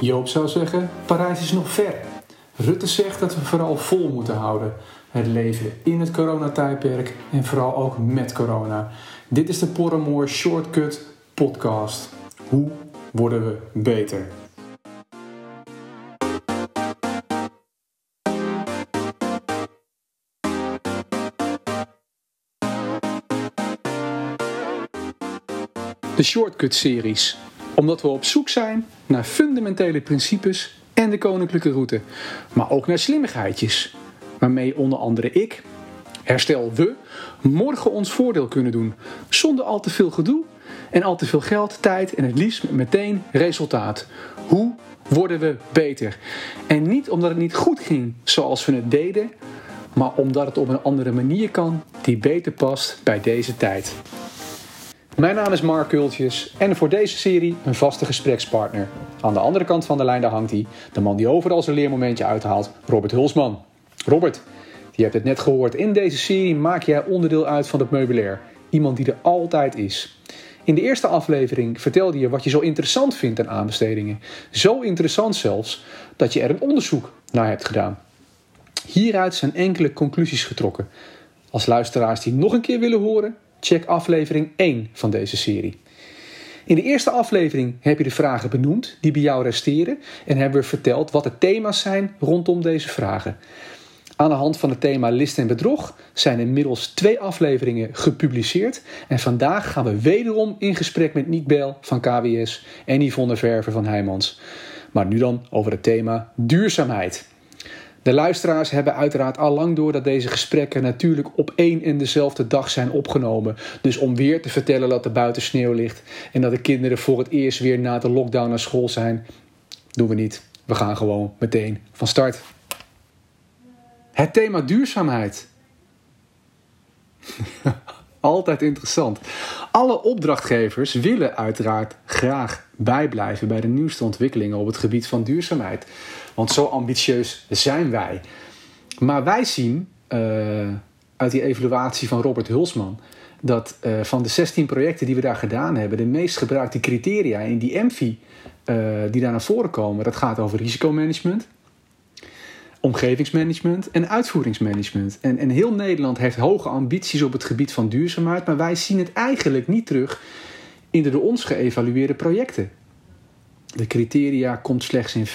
Joop zou zeggen, Parijs is nog ver. Rutte zegt dat we vooral vol moeten houden. Het leven in het coronatijdperk en vooral ook met corona. Dit is de Porremoor Shortcut podcast. Hoe worden we beter? De Shortcut-series. Omdat we op zoek zijn naar fundamentele principes en de koninklijke route. Maar ook naar slimmigheidjes. Waarmee onder andere ik, herstel we, morgen ons voordeel kunnen doen. Zonder al te veel gedoe en al te veel geld, tijd en het liefst met meteen resultaat. Hoe worden we beter? En niet omdat het niet goed ging zoals we het deden, maar omdat het op een andere manier kan die beter past bij deze tijd. Mijn naam is Mark Kultjes en voor deze serie een vaste gesprekspartner. Aan de andere kant van de lijn daar hangt hij, de man die overal zijn leermomentje uithaalt, Robert Hulsman. Robert, je hebt het net gehoord, in deze serie maak jij onderdeel uit van het meubilair. Iemand die er altijd is. In de eerste aflevering vertelde je wat je zo interessant vindt aan aanbestedingen. Zo interessant zelfs dat je er een onderzoek naar hebt gedaan. Hieruit zijn enkele conclusies getrokken. Als luisteraars die nog een keer willen horen, check aflevering 1 van deze serie. In de eerste aflevering heb je de vragen benoemd die bij jou resteren en hebben we verteld wat de thema's zijn rondom deze vragen. Aan de hand van het thema list en bedrog zijn inmiddels twee afleveringen gepubliceerd. En vandaag gaan we wederom in gesprek met Niek Bel van KWS en Yvonne Verver van Heijmans. Maar nu dan over het thema duurzaamheid. De luisteraars hebben uiteraard al lang door dat deze gesprekken natuurlijk op één en dezelfde dag zijn opgenomen. Dus om weer te vertellen dat er buiten sneeuw ligt en dat de kinderen voor het eerst weer na de lockdown naar school zijn, doen we niet. We gaan gewoon meteen van start. Het thema duurzaamheid. Altijd interessant. Alle opdrachtgevers willen uiteraard graag bijblijven bij de nieuwste ontwikkelingen op het gebied van duurzaamheid. Want zo ambitieus zijn wij. Maar wij zien uh, uit die evaluatie van Robert Hulsman dat uh, van de 16 projecten die we daar gedaan hebben, de meest gebruikte criteria in die MFI uh, die daar naar voren komen, dat gaat over risicomanagement, omgevingsmanagement en uitvoeringsmanagement. En, en heel Nederland heeft hoge ambities op het gebied van duurzaamheid, maar wij zien het eigenlijk niet terug in de door ons geëvalueerde projecten. De criteria komt slechts in 25%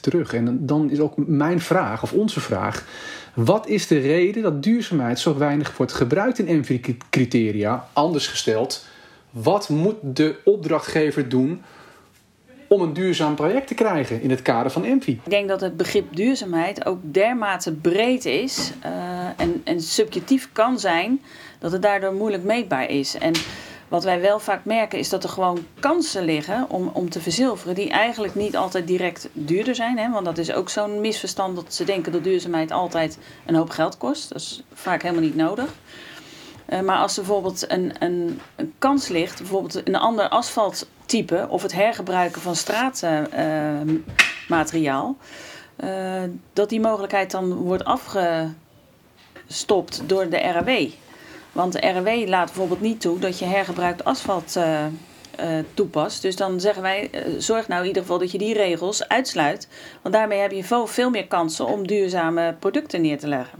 terug. En dan is ook mijn vraag, of onze vraag: wat is de reden dat duurzaamheid zo weinig wordt gebruikt in MV-criteria? Anders gesteld, wat moet de opdrachtgever doen om een duurzaam project te krijgen in het kader van ENVI? Ik denk dat het begrip duurzaamheid ook dermate breed is uh, en, en subjectief kan zijn dat het daardoor moeilijk meetbaar is. En wat wij wel vaak merken is dat er gewoon kansen liggen om, om te verzilveren die eigenlijk niet altijd direct duurder zijn. Hè? Want dat is ook zo'n misverstand dat ze denken dat duurzaamheid altijd een hoop geld kost. Dat is vaak helemaal niet nodig. Uh, maar als er bijvoorbeeld een, een, een, kans ligt, bijvoorbeeld een ander asfalttype of het hergebruiken van straatmateriaal, uh, dat die mogelijkheid dan wordt afgestopt door de RAW. Want de RW laat bijvoorbeeld niet toe dat je hergebruikt asfalt uh, uh, toepast. Dus dan zeggen wij, uh, zorg nou in ieder geval dat je die regels uitsluit. Want daarmee heb je veel, veel meer kansen om duurzame producten neer te leggen.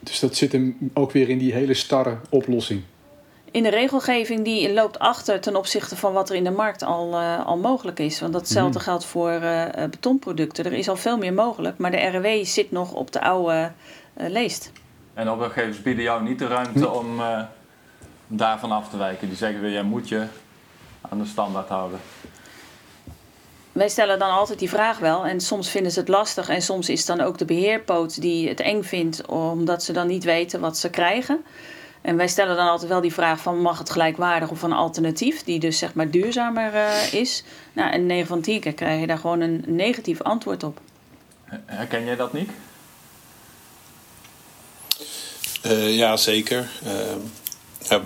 Dus dat zit hem ook weer in die hele starre oplossing. In de regelgeving die loopt achter ten opzichte van wat er in de markt al, al mogelijk is. Want datzelfde mm. geldt voor betonproducten. Er is al veel meer mogelijk, maar de RW zit nog op de oude leest. En opdrachtgevers bieden jou niet de ruimte om uh, daarvan af te wijken. Die zeggen weer, jij moet je aan de standaard houden. Wij stellen dan altijd die vraag wel. En soms vinden ze het lastig. En soms is dan ook de beheerpoot die het eng vindt. Omdat ze dan niet weten wat ze krijgen. En wij stellen dan altijd wel die vraag van... mag het gelijkwaardig of een alternatief... die dus zeg maar duurzamer uh, is. Nou, en 9 van 10 keer krijg je daar gewoon een negatief antwoord op. Herken jij dat niet? Uh, ja, zeker. Uh, ja,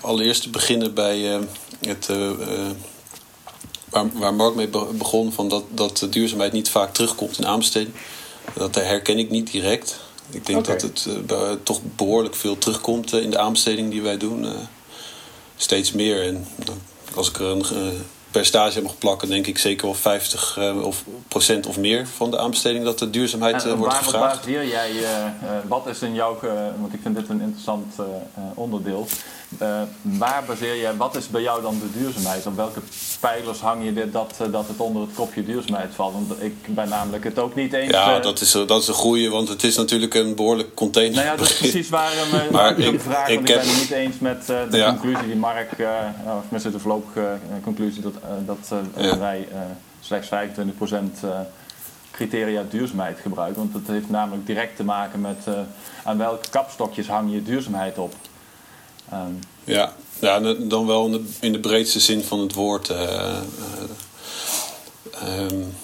allereerst te beginnen bij uh, het, waar, waar Mark mee begon, van dat, dat de duurzaamheid niet vaak terugkomt in aanbesteding. Dat herken ik niet direct. Ik denk okay. dat het toch behoorlijk veel terugkomt in de aanbesteding die wij doen. steeds meer. En als ik er een per stage mag plakken, denk ik zeker wel 50 uh, of procent of meer van de aanbesteding dat de duurzaamheid uh, wordt gevraagd. Waar baseer jij, uh, wat is in jouw, want ik vind dit een interessant onderdeel, waar baseer jij, wat is bij jou dan de duurzaamheid? Op welke pijlers hang je dit dat, dat het onder het kopje duurzaamheid valt? Want ik ben namelijk het ook niet eens... Ja, dat, is, dat is een goede, want het is natuurlijk een behoorlijk container. Nou ja, dat is precies waarom maar ik, ik vraag, ik, ik ben het niet eens met de ja. conclusie die Mark, of tenminste de voorlopige conclusie dat, dat ja. wij slechts 25% criteria duurzaamheid gebruiken. Want dat heeft namelijk direct te maken met aan welke kapstokjes hang je duurzaamheid op. Um, ja, ja, dan wel in de, breedste zin van het woord. Uh, uh, um,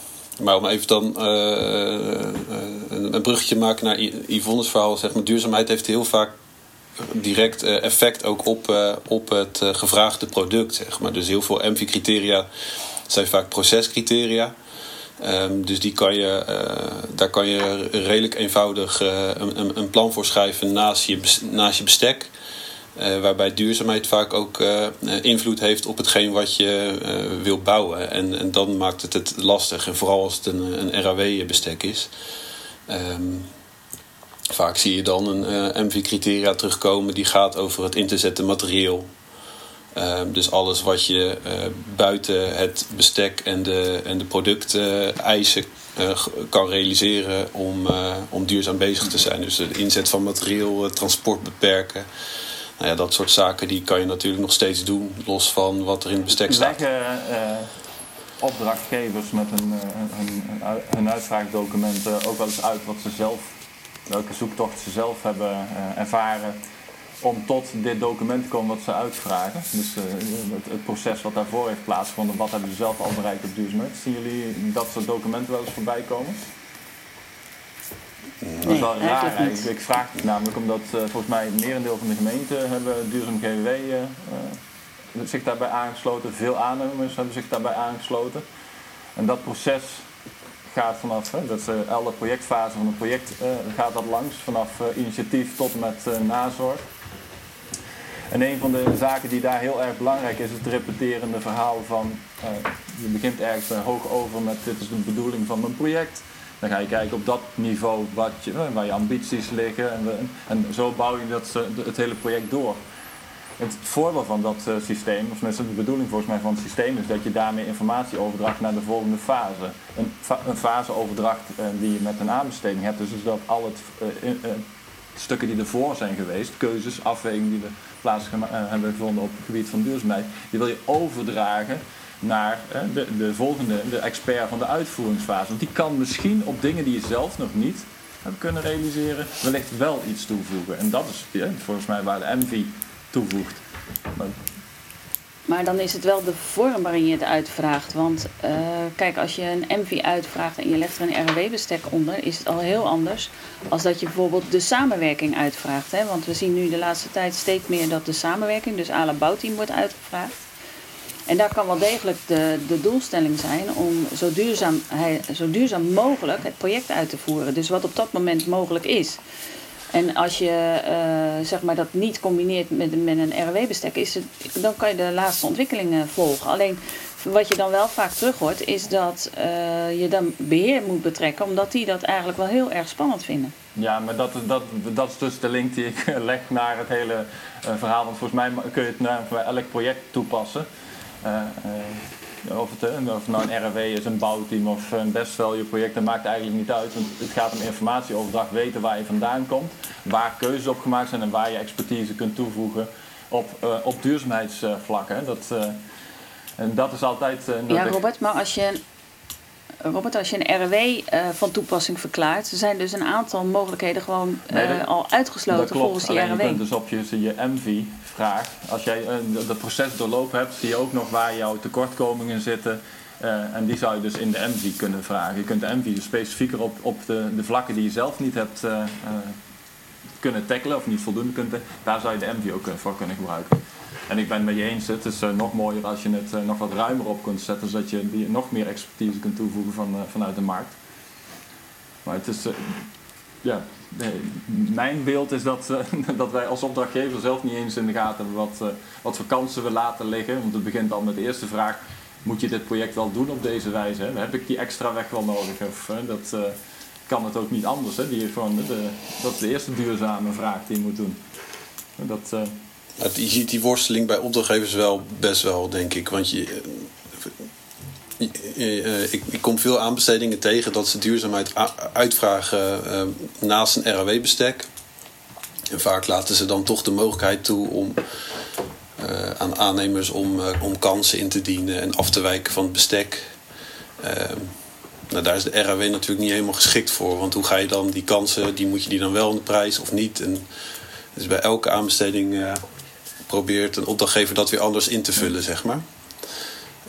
maar om even dan een, een bruggetje te maken naar Yvonne's verhaal. Zeg maar, duurzaamheid heeft heel vaak direct effect ook op, op het gevraagde product. Zeg maar. Dus heel veel MV-criteria zijn vaak procescriteria. Um, dus die kan je, daar kan je redelijk eenvoudig een, een, plan voor schrijven naast je, naast je bestek. Uh, waarbij duurzaamheid vaak ook invloed heeft op hetgeen wat je wil bouwen. En, en dan maakt het het lastig. En vooral als het een, een RAW-bestek is. Um, vaak zie je dan een MV-criteria terugkomen die gaat over het in te zetten materieel. Ehm, dus alles wat je uh, buiten het bestek en de, en de producteisen uh, kan realiseren om, uh, om duurzaam bezig te zijn. Dus de inzet van materieel, transport beperken. Nou ja, dat soort zaken die kan je natuurlijk nog steeds doen, los van wat er in het bestek staat. Leggen opdrachtgevers met een, een, een, een uitvraagdocument ook wel eens uit wat ze zelf, welke zoektocht ze zelf hebben ervaren om tot dit document te komen wat ze uitvragen. Dus het, het, proces wat daarvoor heeft plaatsgevonden, wat hebben ze zelf al bereikt op duurzaamheid. Zien jullie dat soort documenten wel eens voorbij komen? Dat is wel raar eigenlijk. Ik vraag het namelijk omdat uh, volgens mij merendeel van de gemeenten hebben duurzaam GWW uh, eh, zich daarbij aangesloten. Veel aannemers hebben zich daarbij aangesloten. En dat proces gaat vanaf, hè, dat is elke projectfase van een project gaat dat langs. Vanaf initiatief tot en met nazorg. En een van de zaken die daar heel erg belangrijk is, is het repeterende verhaal van je begint ergens hoog over met dit is de bedoeling van mijn project. Dan ga je kijken op dat niveau wat je, uh, waar je ambities liggen en, en zo bouw je dat, het hele project door. Het voordeel van dat systeem, of tenminste de bedoeling volgens mij van het systeem, is dat je daarmee informatie overdraagt naar de volgende fase. Een, fa een faseoverdracht die je met een aanbesteding hebt, dus, dat al het stukken die ervoor zijn geweest, keuzes, afwegingen die we plaats hebben gevonden op het gebied van duurzaamheid, die wil je overdragen naar de, de volgende, de expert van de uitvoeringsfase. Want die kan misschien op dingen die je zelf nog niet hebt kunnen realiseren, wellicht wel iets toevoegen. En dat is volgens mij waar de MV toevoegt. Maar dan is het wel de vorm waarin je het uitvraagt. Want uh, kijk, als je een MV uitvraagt en je legt er een RW-bestek onder, is het al heel anders als dat je bijvoorbeeld de samenwerking uitvraagt. Hè? Want we zien nu de laatste tijd steeds meer dat de samenwerking, dus à bouwteam, wordt uitgevraagd. En daar kan wel degelijk de, de doelstelling zijn om zo duurzaam, zo duurzaam mogelijk het project uit te voeren. Dus wat op dat moment mogelijk is. En als je uh, zeg maar dat niet combineert met, met een RW-bestek, is het, dan kan je de laatste ontwikkelingen volgen. Alleen wat je dan wel vaak terug hoort, is dat uh, je dan beheer moet betrekken, omdat die dat eigenlijk wel heel erg spannend vinden. Ja, maar dat, dat, dat is dus de link die ik leg naar het hele uh, verhaal. Want volgens mij kun je het naar elk project toepassen. Of het, of nou een RW is, een bouwteam of een best value project, dat maakt eigenlijk niet uit. Want het gaat om informatieoverdracht, weten waar je vandaan komt, waar keuzes op gemaakt zijn en waar je expertise kunt toevoegen op, uh, op duurzaamheidsvlakken. Dat, en dat is altijd. Uh, ja, Robert, maar als je Robert, als je een RW uh, van toepassing verklaart, er zijn dus een aantal mogelijkheden gewoon uh, al uitgesloten volgens die RW. Je kunt dus op je, je MV-vraag, als jij uh, dat proces doorlopen hebt, zie je ook nog waar jouw tekortkomingen zitten. en die zou je dus in de MV kunnen vragen. Je kunt de MV dus specifieker op, op de, de vlakken die je zelf niet hebt kunnen tackelen of niet voldoende kunt, daar zou je de MV ook voor kunnen gebruiken. En ik ben het met je eens, het is uh, nog mooier als je het uh, nog wat ruimer op kunt zetten, zodat je die nog meer expertise kunt toevoegen van, uh, vanuit de markt. Maar het is, ja, mijn beeld is dat, dat wij als opdrachtgever zelf niet eens in de gaten hebben wat, wat voor kansen we laten liggen. Want het begint al met de eerste vraag, moet je dit project wel doen op deze wijze? Heb ik die extra weg wel nodig? Of dat, kan het ook niet anders? Hè? Die gewoon, dat is de eerste duurzame vraag die je moet doen. Dat, je ziet die worsteling bij opdrachtgevers wel best wel, denk ik. Want je, ik, ik, kom veel aanbestedingen tegen dat ze duurzaamheid uitvragen naast een RAW-bestek. En vaak laten ze dan toch de mogelijkheid toe om aan aannemers om, om kansen in te dienen en af te wijken van het bestek. Ehm, nou, daar is de RAW natuurlijk niet helemaal geschikt voor. Want hoe ga je dan die kansen, die moet je die dan wel in de prijs of niet? En dus bij elke aanbesteding probeert een opdrachtgever dat weer anders in te vullen, zeg maar.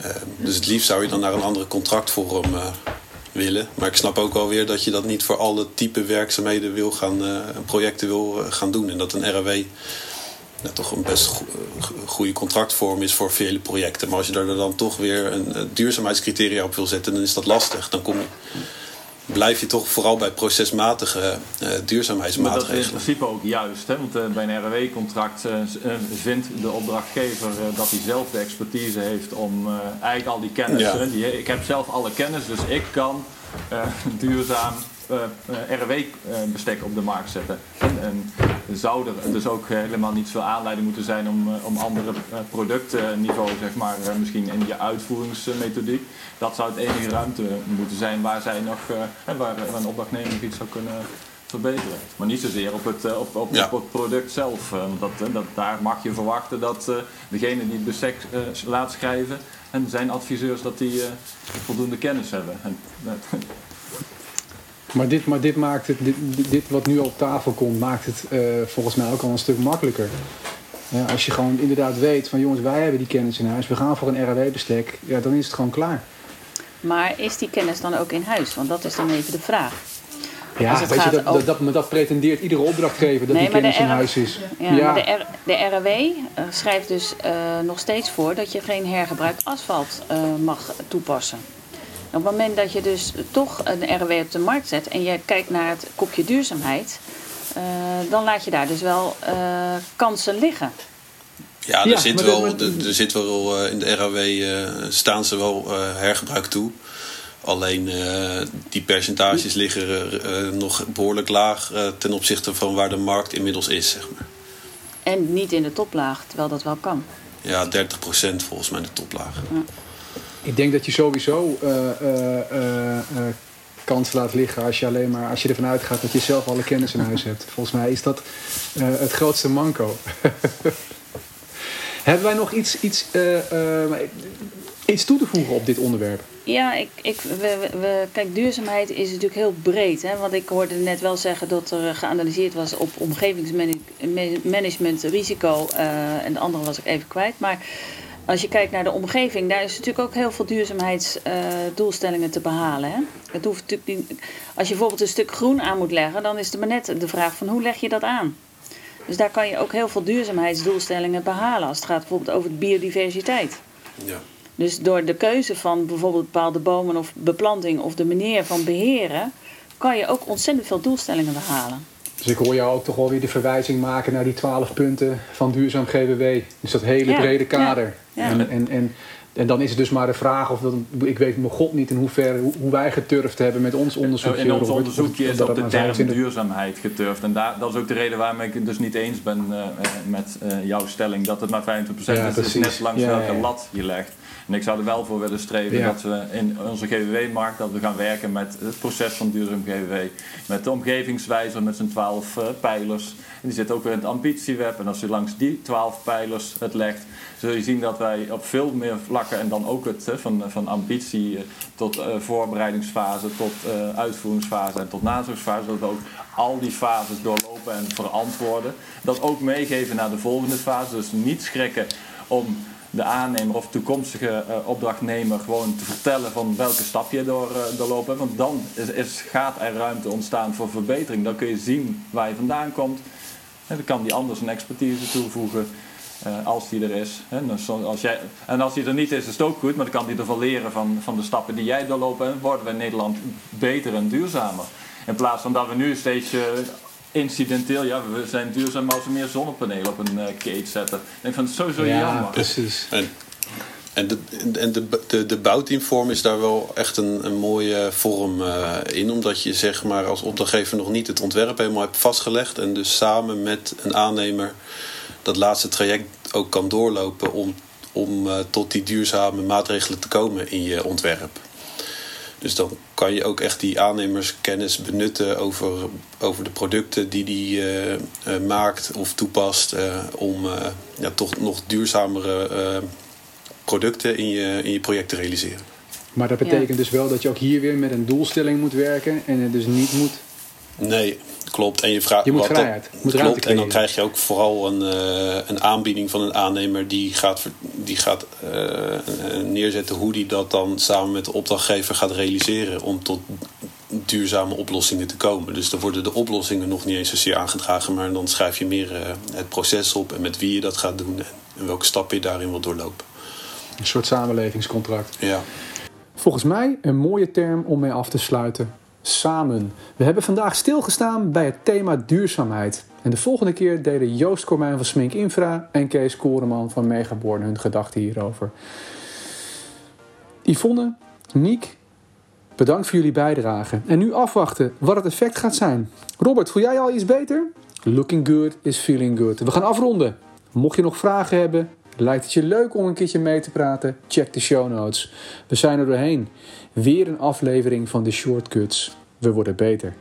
Ehm, dus het liefst zou je dan naar een andere contractvorm uh, willen. Maar ik snap ook wel weer dat je dat niet voor alle type werkzaamheden wil gaan, uh, projecten wil gaan doen. En dat een RAW nou, toch een best goede contractvorm is voor vele projecten. Maar als je daar dan toch weer een, duurzaamheidscriteria op wil zetten, dan is dat lastig. Dan kom je blijf je toch vooral bij procesmatige uh, duurzaamheidsmaatregelen. Maar dat is in principe ook juist. Hè? Want uh, bij een RW-contract uh, vindt de opdrachtgever dat hij zelf de expertise heeft om eigenlijk al die kennis. Ja. Die, ik heb zelf alle kennis, dus ik kan duurzaam RW-bestek op de markt zetten. En, en, zou er dus ook helemaal niet veel aanleiding moeten zijn om, om andere productniveau, zeg maar, misschien in je uitvoeringsmethodiek. Dat zou het enige ruimte moeten zijn waar zij nog, waar, waar een opdrachtnemer nog iets zou kunnen verbeteren. Maar niet zozeer op het, op, op, op het product zelf. Dat, dat, daar mag je verwachten dat degene die het bestek laat schrijven en zijn adviseurs dat die voldoende kennis hebben. En, maar dit, maar dit maakt het, dit, dit wat nu op tafel komt, maakt het uh, volgens mij ook al een stuk makkelijker. Ja, als je gewoon inderdaad weet van jongens, wij hebben die kennis in huis, we gaan voor een RAW-bestek, ja, dan is het gewoon klaar. Maar is die kennis dan ook in huis? Want dat is dan even de vraag. Ja, weet je, dat, over... dat, dat, dat, pretendeert iedere opdrachtgever dat nee, die kennis in huis is. Ja, ja. Maar de, R, de RAW uh, schrijft dus uh, nog steeds voor dat je geen hergebruikt asfalt uh, mag toepassen. Op het moment dat je dus toch een RW op de markt zet en je kijkt naar het kopje duurzaamheid, uh, dan laat je daar dus wel uh, kansen liggen. Ja, er, ja, zit, wel, er, er, zit wel uh, in de RAW staan ze wel hergebruik toe. Alleen die percentages liggen nog behoorlijk laag ten opzichte van waar de markt inmiddels is. Zeg maar. En niet in de toplaag, terwijl dat wel kan. Ja, 30% volgens mij de toplaag. Ja. Ik denk dat je sowieso uh, kans laat liggen als je alleen maar als je ervan uitgaat dat je zelf alle kennis in huis hebt. Volgens mij is dat het grootste manco. Hebben wij nog iets, iets, iets toe te voegen op dit onderwerp? Ja, ik, ik, we, we, kijk, duurzaamheid is natuurlijk heel breed. Hè? Want ik hoorde net wel zeggen dat er geanalyseerd was op omgevingsmanagement, risico. en de andere was ik even kwijt. Maar als je kijkt naar de omgeving, daar is natuurlijk ook heel veel duurzaamheidsdoelstellingen uh, te behalen. Hè? Het hoeft natuurlijk niet, als je bijvoorbeeld een stuk groen aan moet leggen, dan is het maar net de vraag van hoe leg je dat aan? Dus daar kan je ook heel veel duurzaamheidsdoelstellingen behalen als het gaat bijvoorbeeld over biodiversiteit. Ja. Dus door de keuze van bijvoorbeeld bepaalde bomen of beplanting of de manier van beheren, kan je ook ontzettend veel doelstellingen behalen. Dus ik hoor jou ook toch wel weer de verwijzing maken naar die twaalf punten van duurzaam GWW. Dus dat hele brede kader. En, en, en, en dan is het dus maar de vraag of dat, ik weet mijn god niet in hoeverre hoe wij geturfd hebben met ons onderzoek. In ons onderzoekje is op de term duurzaamheid geturfd. En daar, dat is ook de reden waarom ik het dus niet eens ben uh, met uh, jouw stelling dat het maar 25% ja, is. Het is net langs welke lat je legt. En ik zou er wel voor willen streven dat we in onze GWW-markt dat we gaan werken met het proces van duurzaam GWW. Met de omgevingswijzer met zijn twaalf uh, pijlers. En die zit ook weer in het ambitieweb. En als je langs die twaalf pijlers het legt, zul je zien dat wij op veel meer vlakken, en dan ook het van, van ambitie uh, tot uh, voorbereidingsfase, tot uitvoeringsfase en tot nazorgsfase, dat we ook al die fases doorlopen en verantwoorden. Dat ook meegeven naar de volgende fase. Dus niet schrikken om de aannemer of toekomstige uh, opdrachtnemer gewoon te vertellen van welke stap je door, uh, doorlopen. Want dan is, gaat er ruimte ontstaan voor verbetering. Dan kun je zien waar je vandaan komt. Dan kan die anders een expertise toevoegen uh, als die er is. En, als jij, en als die er niet is, is het ook goed, maar dan kan die ervan leren van, van de stappen die jij doorloopt. En worden we in Nederland beter en duurzamer. In plaats van dat we nu steeds incidenteel, ja, we zijn duurzaam als we meer zonnepanelen op een uh, cage zetten. Ik denk van, het is sowieso ja, jammer. precies. En, En de, en de, de, de bouwteamvorm is daar wel echt een, een mooie vorm uh, in. Omdat je zeg maar als opdrachtgever nog niet het ontwerp helemaal hebt vastgelegd. En dus samen met een aannemer dat laatste traject ook kan doorlopen om, om uh, tot die duurzame maatregelen te komen in je ontwerp. Dus dan kan je ook echt die aannemerskennis benutten over, over de producten die die uh, uh, maakt of toepast. om ja, toch nog duurzamere producten in je, in je project te realiseren. Maar dat betekent dus wel dat je ook hier weer met een doelstelling moet werken en het dus niet moet. Nee, klopt. En je vraagt je moet wat vrijheid. Dat, klopt. En dan krijg je ook vooral een, uh, een aanbieding van een aannemer die gaat, die gaat uh, neerzetten hoe die dat dan samen met de opdrachtgever gaat realiseren om tot duurzame oplossingen te komen. Dus dan worden de oplossingen nog niet eens zozeer aangedragen, maar dan schrijf je meer uh, het proces op en met wie je dat gaat doen en welke stappen je daarin wil doorlopen. Een soort samenlevingscontract. Ja. Volgens mij een mooie term om mee af te sluiten. Samen. We hebben vandaag stilgestaan bij het thema duurzaamheid. En de volgende keer delen Joost Kormijn van Smink Infra en Kees Koreman van Megaborn hun gedachten hierover. Yvonne, Niek, bedankt voor jullie bijdrage. En nu afwachten wat het effect gaat zijn. Robert, voel jij al iets beter? Looking good is feeling good. We gaan afronden. Mocht je nog vragen hebben, Lijkt het je leuk om een keertje mee te praten? Check de show notes. We zijn er doorheen. Weer een aflevering van de Shortcuts. We worden beter.